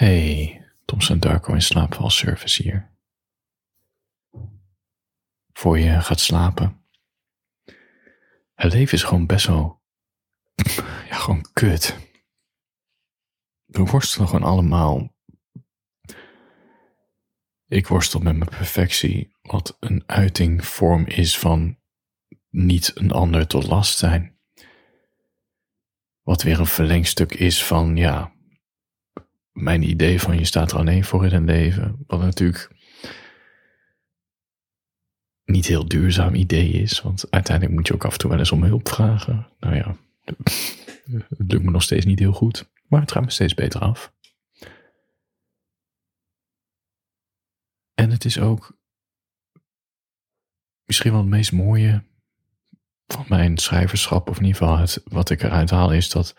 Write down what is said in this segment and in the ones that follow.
Hey, Thompson Darko in slaapvalservice hier. Voor je gaat slapen. Het leven is gewoon best wel, ja, gewoon kut. We worstelen gewoon allemaal. Ik worstel met mijn perfectie, wat een uiting vorm is van niet een ander tot last zijn. Wat weer een verlengstuk is van, ja, mijn idee van je staat er alleen voor in een leven. Wat natuurlijk niet heel duurzaam idee is. Want uiteindelijk moet je ook af en toe wel eens om hulp vragen. Nou ja, het lukt me nog steeds niet heel goed. Maar het gaat me steeds beter af. En het is ook misschien wel het meest mooie van mijn schrijverschap, of in ieder geval het, wat ik eruit haal, is dat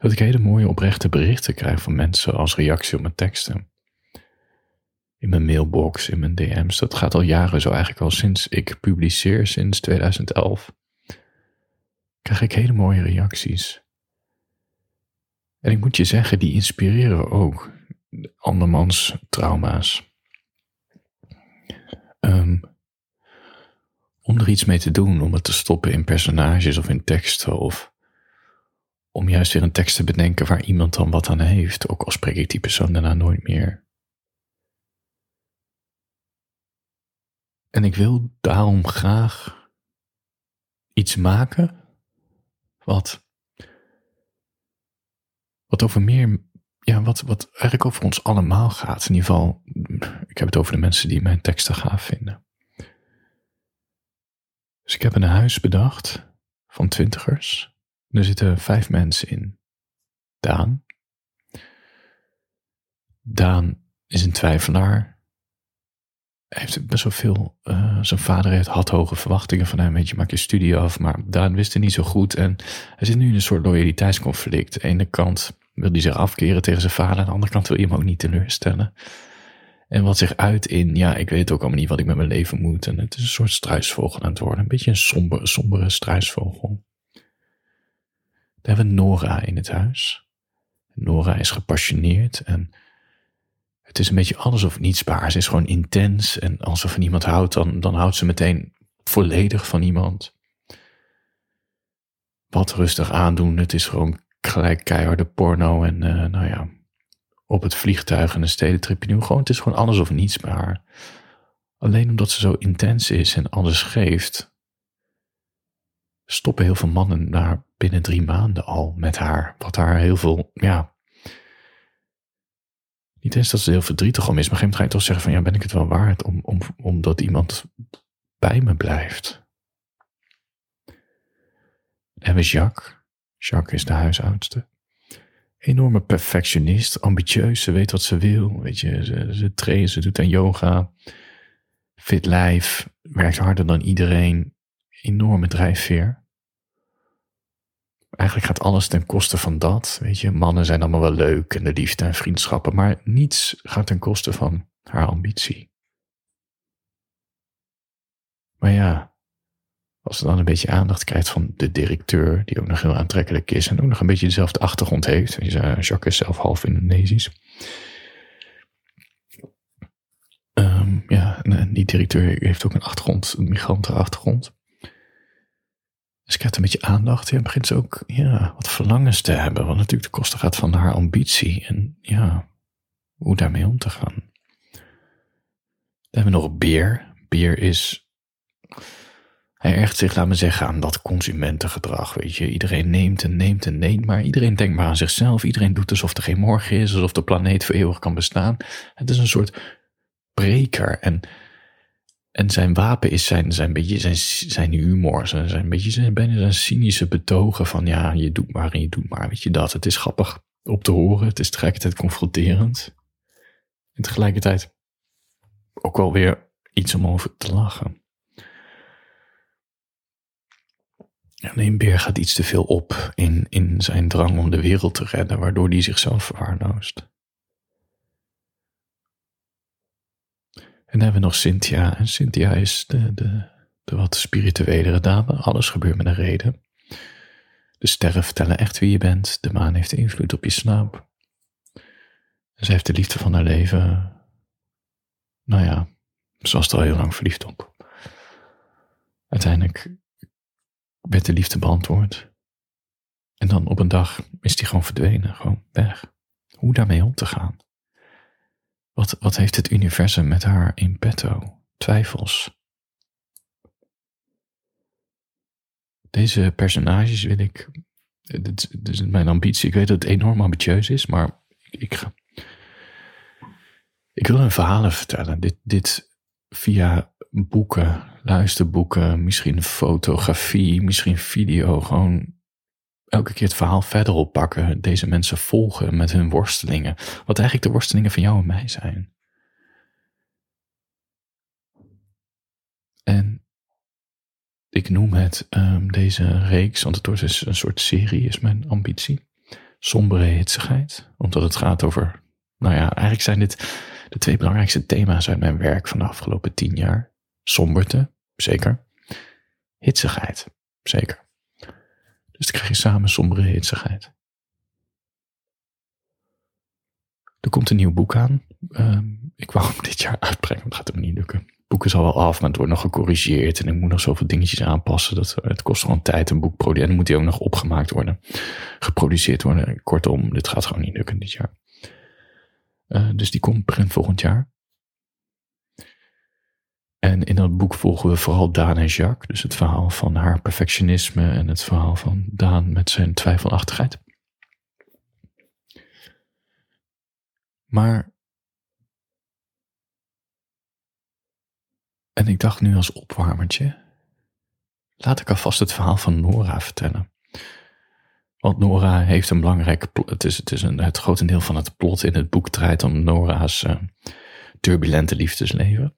dat ik hele mooie oprechte berichten krijg van mensen als reactie op mijn teksten. In mijn mailbox, in mijn DM's. Dat gaat al jaren zo eigenlijk al sinds ik publiceer, sinds 2011. Krijg ik hele mooie reacties. En ik moet je zeggen, die inspireren ook andermans trauma's. Um, om er iets mee te doen, om het te stoppen in personages of in teksten of om juist weer een tekst te bedenken waar iemand dan wat aan heeft, ook al spreek ik die persoon daarna nooit meer. En ik wil daarom graag iets maken wat, wat over meer, ja, wat, wat eigenlijk over ons allemaal gaat. In ieder geval, ik heb het over de mensen die mijn teksten gaaf vinden. Dus ik heb een huis bedacht van twintigers er zitten vijf mensen in. Daan. Daan is een twijfelaar. Hij heeft best wel veel. Uh, zijn vader heeft, had hoge verwachtingen van hem. Weet je, maak je studie af. Maar Daan wist het niet zo goed. En hij zit nu in een soort loyaliteitsconflict. Aan de ene kant wil hij zich afkeren tegen zijn vader. Aan de andere kant wil hij hem ook niet teleurstellen. En wat zich uit in, ja, ik weet ook allemaal niet wat ik met mijn leven moet. En het is een soort struisvogel aan het worden. Een beetje een somber, sombere struisvogel. Daar hebben we Nora in het huis. Nora is gepassioneerd en het is een beetje alles of niets bij Ze is gewoon intens en als ze van iemand houdt, dan, dan houdt ze meteen volledig van iemand. Wat rustig aandoen, het is gewoon gelijk keiharde porno en uh, nou ja, op het vliegtuig en een stedentripje nu. Gewoon, het is gewoon alles of niets haar. Alleen omdat ze zo intens is en alles geeft, stoppen heel veel mannen daar binnen drie maanden al met haar. Wat haar heel veel, ja. Niet eens dat ze heel verdrietig om is, maar geen ga je toch zeggen van ja, ben ik het wel waard om, om, omdat iemand bij me blijft. Hebben we Jacques. Jacques is de huisoudste. Enorme perfectionist, ambitieus, ze weet wat ze wil. Weet je, ze, ze traint, ze doet aan yoga. Fit lijf, werkt harder dan iedereen. Enorme drijfveer eigenlijk gaat alles ten koste van dat. Weet je, mannen zijn allemaal wel leuk en de liefde en vriendschappen, maar niets gaat ten koste van haar ambitie. Maar ja, als ze dan een beetje aandacht krijgt van de directeur, die ook nog heel aantrekkelijk is en ook nog een beetje dezelfde achtergrond heeft. Jacques is zelf half Indonesisch. Um, ja, en die directeur heeft ook een achtergrond, een migrantenachtergrond. Ik krijgt een beetje aandacht. Ja, begint ze ook ja, wat verlangens te hebben. Wat natuurlijk de kosten gaat van haar ambitie. En ja, hoe daarmee om te gaan. Dan hebben we nog Beer. Beer is. Hij ergt zich, laat me zeggen, aan dat consumentengedrag. Weet je, iedereen neemt en neemt en neemt, maar iedereen denkt maar aan zichzelf. Iedereen doet alsof er geen morgen is, alsof de planeet voor eeuwig kan bestaan. Het is een soort breker. En en zijn wapen is zijn, zijn, beetje zijn, zijn humor, zijn, zijn, beetje zijn, bijna zijn cynische betogen van ja, je doet maar en je doet maar, weet je dat. Het is grappig op te horen, het is tegelijkertijd confronterend. En tegelijkertijd ook wel weer iets om over te lachen. Alleen Beer gaat iets te veel op in, in zijn drang om de wereld te redden, waardoor hij zichzelf verwaarloost. En dan hebben we nog Cynthia. En Cynthia is de, de, de wat spirituelere dame. Alles gebeurt met een reden. De sterren vertellen echt wie je bent. De maan heeft invloed op je slaap. En ze heeft de liefde van haar leven. Nou ja, ze was er al heel lang verliefd op. Uiteindelijk werd de liefde beantwoord. En dan op een dag is die gewoon verdwenen, gewoon weg. Hoe daarmee om te gaan? Wat, wat heeft het universum met haar in petto? Twijfels. Deze personages wil ik. Dit, is mijn ambitie. Ik weet dat het enorm ambitieus is, maar ik, ga. Ik wil hun verhalen vertellen. Dit, dit via boeken, luisterboeken, misschien fotografie, misschien video. Gewoon elke keer het verhaal verder oppakken. Deze mensen volgen met hun worstelingen. Wat eigenlijk de worstelingen van jou en mij zijn. En ik noem het um, deze reeks, want het wordt dus een soort serie, is mijn ambitie. Sombere hitsigheid, omdat het gaat over, nou ja, eigenlijk zijn dit de twee belangrijkste thema's uit mijn werk van de afgelopen tien jaar. Somberte, zeker. Hitsigheid, zeker. Dus dan krijg je samen sombere hitsigheid. Er komt een nieuw boek aan. Um, ik wou hem dit jaar uitbrengen, maar dat gaat hem niet lukken. Het boek is al wel af, maar het wordt nog gecorrigeerd. En ik moet nog zoveel dingetjes aanpassen. Dat, het kost gewoon tijd een boek produceren. En dan moet hij ook nog opgemaakt worden. Geproduceerd worden. Kortom, dit gaat gewoon niet lukken dit jaar. Uh, dus die komt begin volgend jaar. En in dat boek volgen we vooral Daan en Jacques. Dus het verhaal van haar perfectionisme en het verhaal van Daan met zijn twijfelachtigheid. Maar. En ik dacht nu als opwarmertje. Laat ik alvast het verhaal van Nora vertellen. Want Nora heeft een belangrijk. Het is, het is een, het grotendeel van het plot in het boek draait om Nora's uh, turbulente liefdesleven.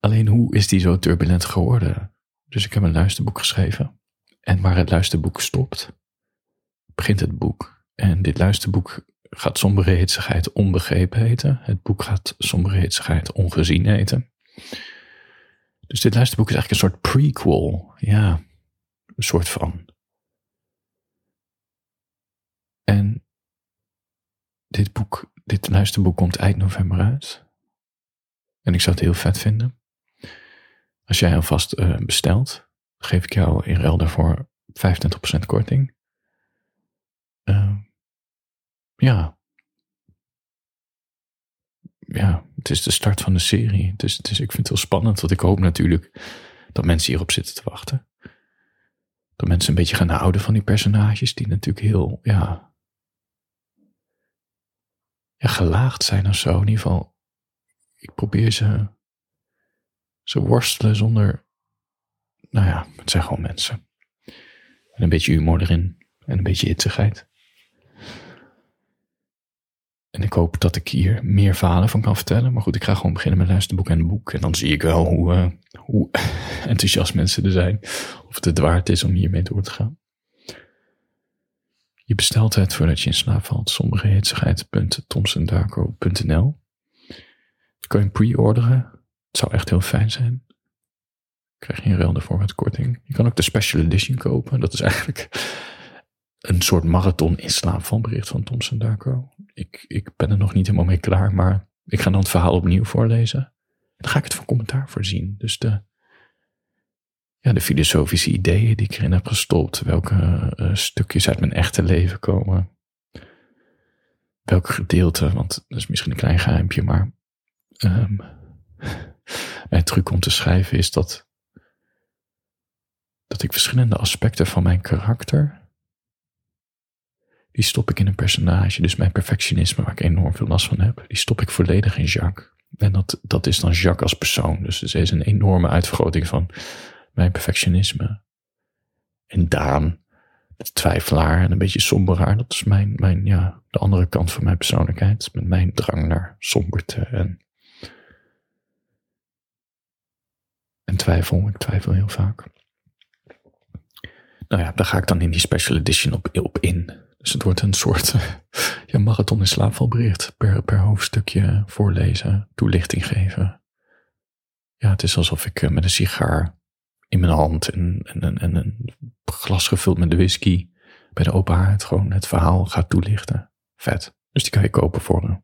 Alleen hoe is die zo turbulent geworden? Dus ik heb een luisterboek geschreven. En waar het luisterboek stopt, begint het boek. En dit luisterboek gaat sombere hitsigheid onbegrepen heten. Het boek gaat sombere hitsigheid ongezien heten. Dus dit luisterboek is eigenlijk een soort prequel. Ja, een soort van. En dit boek, dit luisterboek komt eind november uit. En ik zou het heel vet vinden als jij alvast uh, bestelt, geef ik jou in ruil daarvoor 25% korting. Uh, ja. Ja, het is de start van de serie. Dus, dus ik vind het heel spannend. Want ik hoop natuurlijk dat mensen hierop zitten te wachten. Dat mensen een beetje gaan houden van die personages. Die natuurlijk heel, ja. Ja, gelaagd zijn of zo. In ieder geval, ik probeer ze ze worstelen zonder, nou ja, het zijn gewoon mensen. En een beetje humor erin en een beetje hitsigheid. En ik hoop dat ik hier meer verhalen van kan vertellen. Maar goed, ik ga gewoon beginnen met luisterboek en boek. En dan zie ik wel hoe, uh, hoe enthousiast mensen er zijn. Of het het waard is om hiermee door te gaan. Je bestelt het voordat je in slaap valt. Sommige hitsigheid.thomsendarko.nl kan je pre-orderen zou echt heel fijn zijn. Krijg je een ruil daarvoor korting. Je kan ook de special edition kopen. Dat is eigenlijk een soort marathon in slaap van bericht van Thomson Darko. Ik, ik ben er nog niet helemaal mee klaar, maar ik ga dan het verhaal opnieuw voorlezen. En dan ga ik het van commentaar voorzien. Dus de, ja, de filosofische ideeën die ik erin heb gestopt. Welke uh, stukjes uit mijn echte leven komen. Welke gedeelte, want dat is misschien een klein geheimpje, maar um, een truc om te schrijven is dat, dat ik verschillende aspecten van mijn karakter, die stop ik in een personage. Dus mijn perfectionisme, waar ik enorm veel last van heb, die stop ik volledig in Jacques. En dat, dat is dan Jacques als persoon. Dus er is een enorme uitvergroting van mijn perfectionisme. En Daan, de twijfelaar en een beetje somberaar, dat is mijn, mijn, ja, de andere kant van mijn persoonlijkheid. Met mijn drang naar somberte en twijfel. Ik twijfel heel vaak. Nou ja, daar ga ik dan in die special edition op, in. Dus het wordt een soort ja, marathon in slaapvalbericht. Per, per hoofdstukje voorlezen, toelichting geven. Ja, het is alsof ik eh, met een sigaar in mijn hand en, en, en, een glas gevuld met whisky bij de open haard gewoon het verhaal ga toelichten. Vet. Dus die kan je kopen voor een,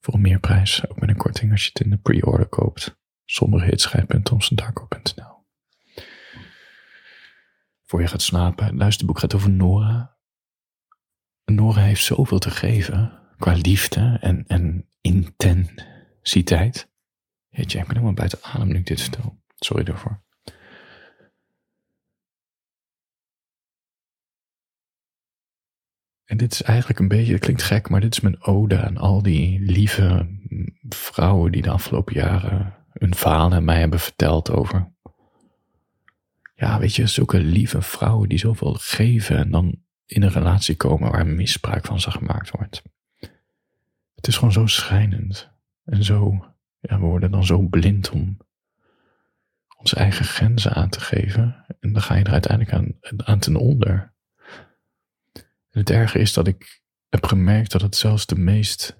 voor een meerprijs. Ook met een korting als je het in de pre-order koopt. Somberhitsschijf.tomsendarko.nl Voor je gaat slapen. Het luisterboek gaat over Nora. Nora heeft zoveel te geven. Qua liefde en, en intensiteit. Jeetje, ik ben helemaal buiten adem nu ik dit vertel. Sorry daarvoor. En dit is eigenlijk een beetje, het klinkt gek, maar dit is mijn ode aan al die lieve vrouwen die de afgelopen jaren hun verhalen aan mij hebben verteld over. Ja, weet je, zulke lieve vrouwen die zoveel geven en dan in een relatie komen waar misbruik van ze gemaakt wordt. Het is gewoon zo schijnend. En zo, ja, we worden dan zo blind om onze eigen grenzen aan te geven. En dan ga je er uiteindelijk aan, aan ten onder. En het erge is dat ik heb gemerkt dat het zelfs de meest.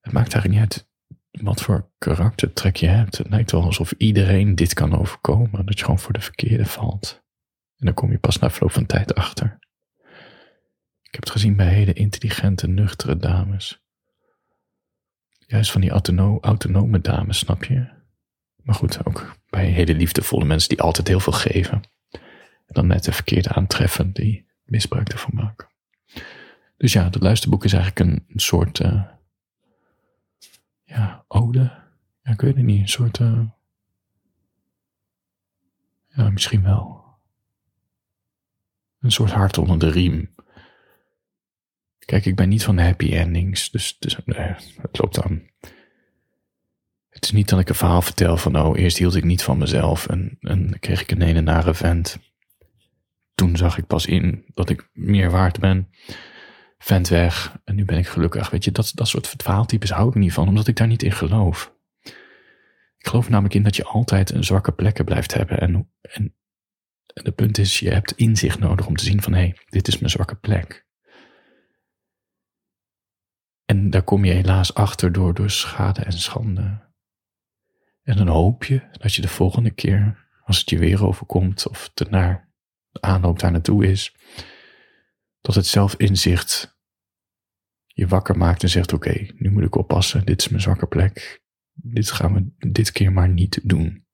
Het maakt eigenlijk niet uit wat voor karaktertrek je hebt. Het lijkt wel alsof iedereen dit kan overkomen. Dat je gewoon voor de verkeerde valt. En dan kom je pas na verloop van tijd achter. Ik heb het gezien bij hele intelligente, nuchtere dames. Juist van die autonome dames, snap je? Maar goed, ook bij hele liefdevolle mensen die altijd heel veel geven. En dan net de verkeerde aantreffen die misbruik ervan maken. Dus ja, het luisterboek is eigenlijk een, soort uh, ja, ode. Ja, ik weet het niet. Een soort. Uh, ja, misschien wel. Een soort hart onder de riem. Kijk, ik ben niet van de happy endings, dus, het loopt dan. Het is niet dat ik een verhaal vertel van, oh, eerst hield ik niet van mezelf en, en kreeg ik een ene nare vent. Toen zag ik pas in dat ik meer waard ben. Vent weg nu ben ik gelukkig. Weet je, dat, dat soort verhaaltypes hou ik niet van, omdat ik daar niet in geloof. Ik geloof namelijk in dat je altijd een zwakke plekken blijft hebben. En, en, en de punt is, je hebt inzicht nodig om te zien van, hé, hey, dit is mijn zwakke plek. En daar kom je helaas achter door, door schade en schande. En dan hoop je dat je de volgende keer, als het je weer overkomt, of de, naar, aanloop daar naartoe is, dat het zelfinzicht je wakker maakt en zegt: Oké, nu moet ik oppassen, dit is mijn zwakke plek. Dit gaan we dit keer maar niet doen.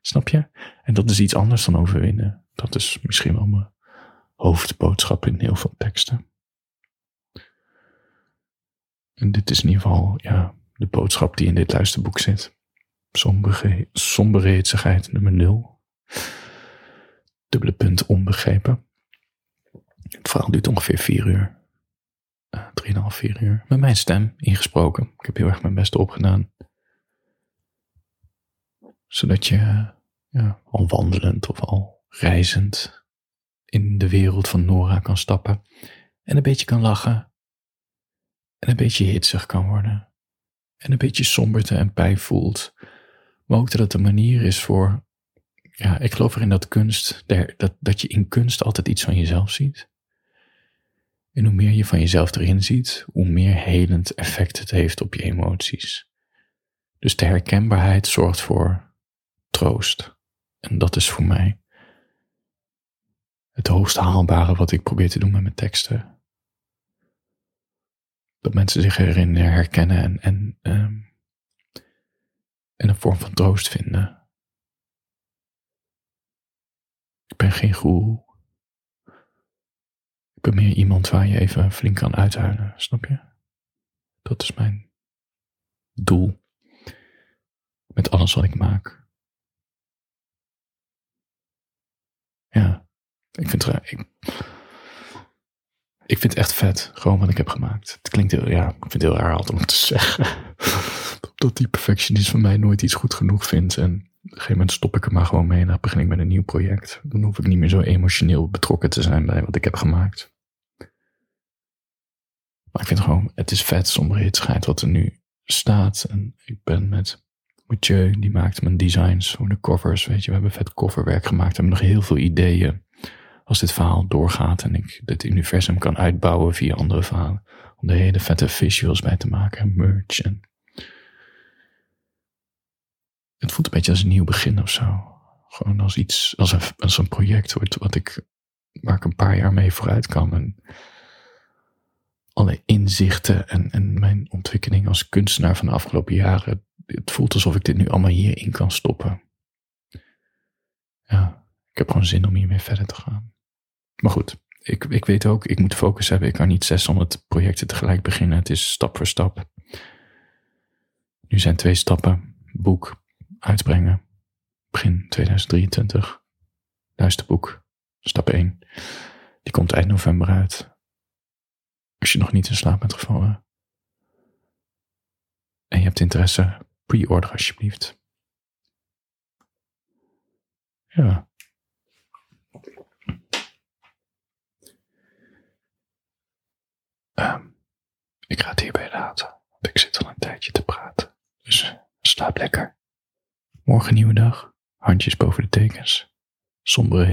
Snap je? En dat is iets anders dan overwinnen. Dat is misschien wel mijn hoofdboodschap in heel veel teksten. En dit is in ieder geval ja, de boodschap die in dit luisterboek zit. Sombere, somberheidsigheid nummer 0. Dubbele punt onbegrepen. Het verhaal duurt ongeveer 4 uur. Uh, 3,5, 4 uur. Met mijn stem ingesproken. Ik heb heel erg mijn best opgedaan. Zodat je ja, al wandelend of al reizend in de wereld van Nora kan stappen. En een beetje kan lachen en een beetje hitsig kan worden. En een beetje somberte en pijn voelt. Maar ook dat het een manier is voor, ja, ik geloof erin dat kunst, dat, dat je in kunst altijd iets van jezelf ziet. En hoe meer je van jezelf erin ziet, hoe meer helend effect het heeft op je emoties. Dus de herkenbaarheid zorgt voor troost. En dat is voor mij het hoogst haalbare wat ik probeer te doen met mijn teksten dat mensen zich erin herkennen en, en, en een vorm van troost vinden. Ik ben geen goeroe. Ben meer iemand waar je even flink kan uithuilen, snap je? Dat is mijn doel met alles wat ik maak. Ja, ik vind het. Ik, ik vind het echt vet, gewoon wat ik heb gemaakt. Het klinkt heel, ja, ik vind het heel raar altijd om te zeggen. dat die perfectionist van mij nooit iets goed genoeg vindt. En op een gegeven moment stop ik er maar gewoon mee en dan begin ik met een nieuw project. Dan hoef ik niet meer zo emotioneel betrokken te zijn bij wat ik heb gemaakt. Maar ik vind gewoon, het is vet zonder hitschheid wat er nu staat. En ik ben met Mathieu, die maakt mijn designs voor de covers. Weet je, we hebben vet coverwerk gemaakt. We hebben nog heel veel ideeën als dit verhaal doorgaat en ik dit universum kan uitbouwen via andere verhalen. Om er hele vette visuals bij te maken merch. En het voelt een beetje als een nieuw begin of zo. Gewoon als iets, als een, als een project wat, wat ik, waar ik een paar jaar mee vooruit kan. En alle inzichten en, en mijn ontwikkeling als kunstenaar van de afgelopen jaren. Het voelt alsof ik dit nu allemaal hierin kan stoppen. Ja, ik heb gewoon zin om hiermee verder te gaan. Maar goed, ik, ik weet ook, ik moet focus hebben. Ik kan niet 600 projecten tegelijk beginnen. Het is stap voor stap. Nu zijn twee stappen. Boek uitbrengen. Begin 2023. Luisterboek. Stap 1. Die komt eind november uit. Als je nog niet in slaap bent gevallen. En je hebt interesse, pre-order alsjeblieft. Ja. Um, ik ga het hierbij laten, want ik zit al een tijdje te praten. Dus slaap lekker. Morgen nieuwe dag. Handjes boven de tekens. Sombere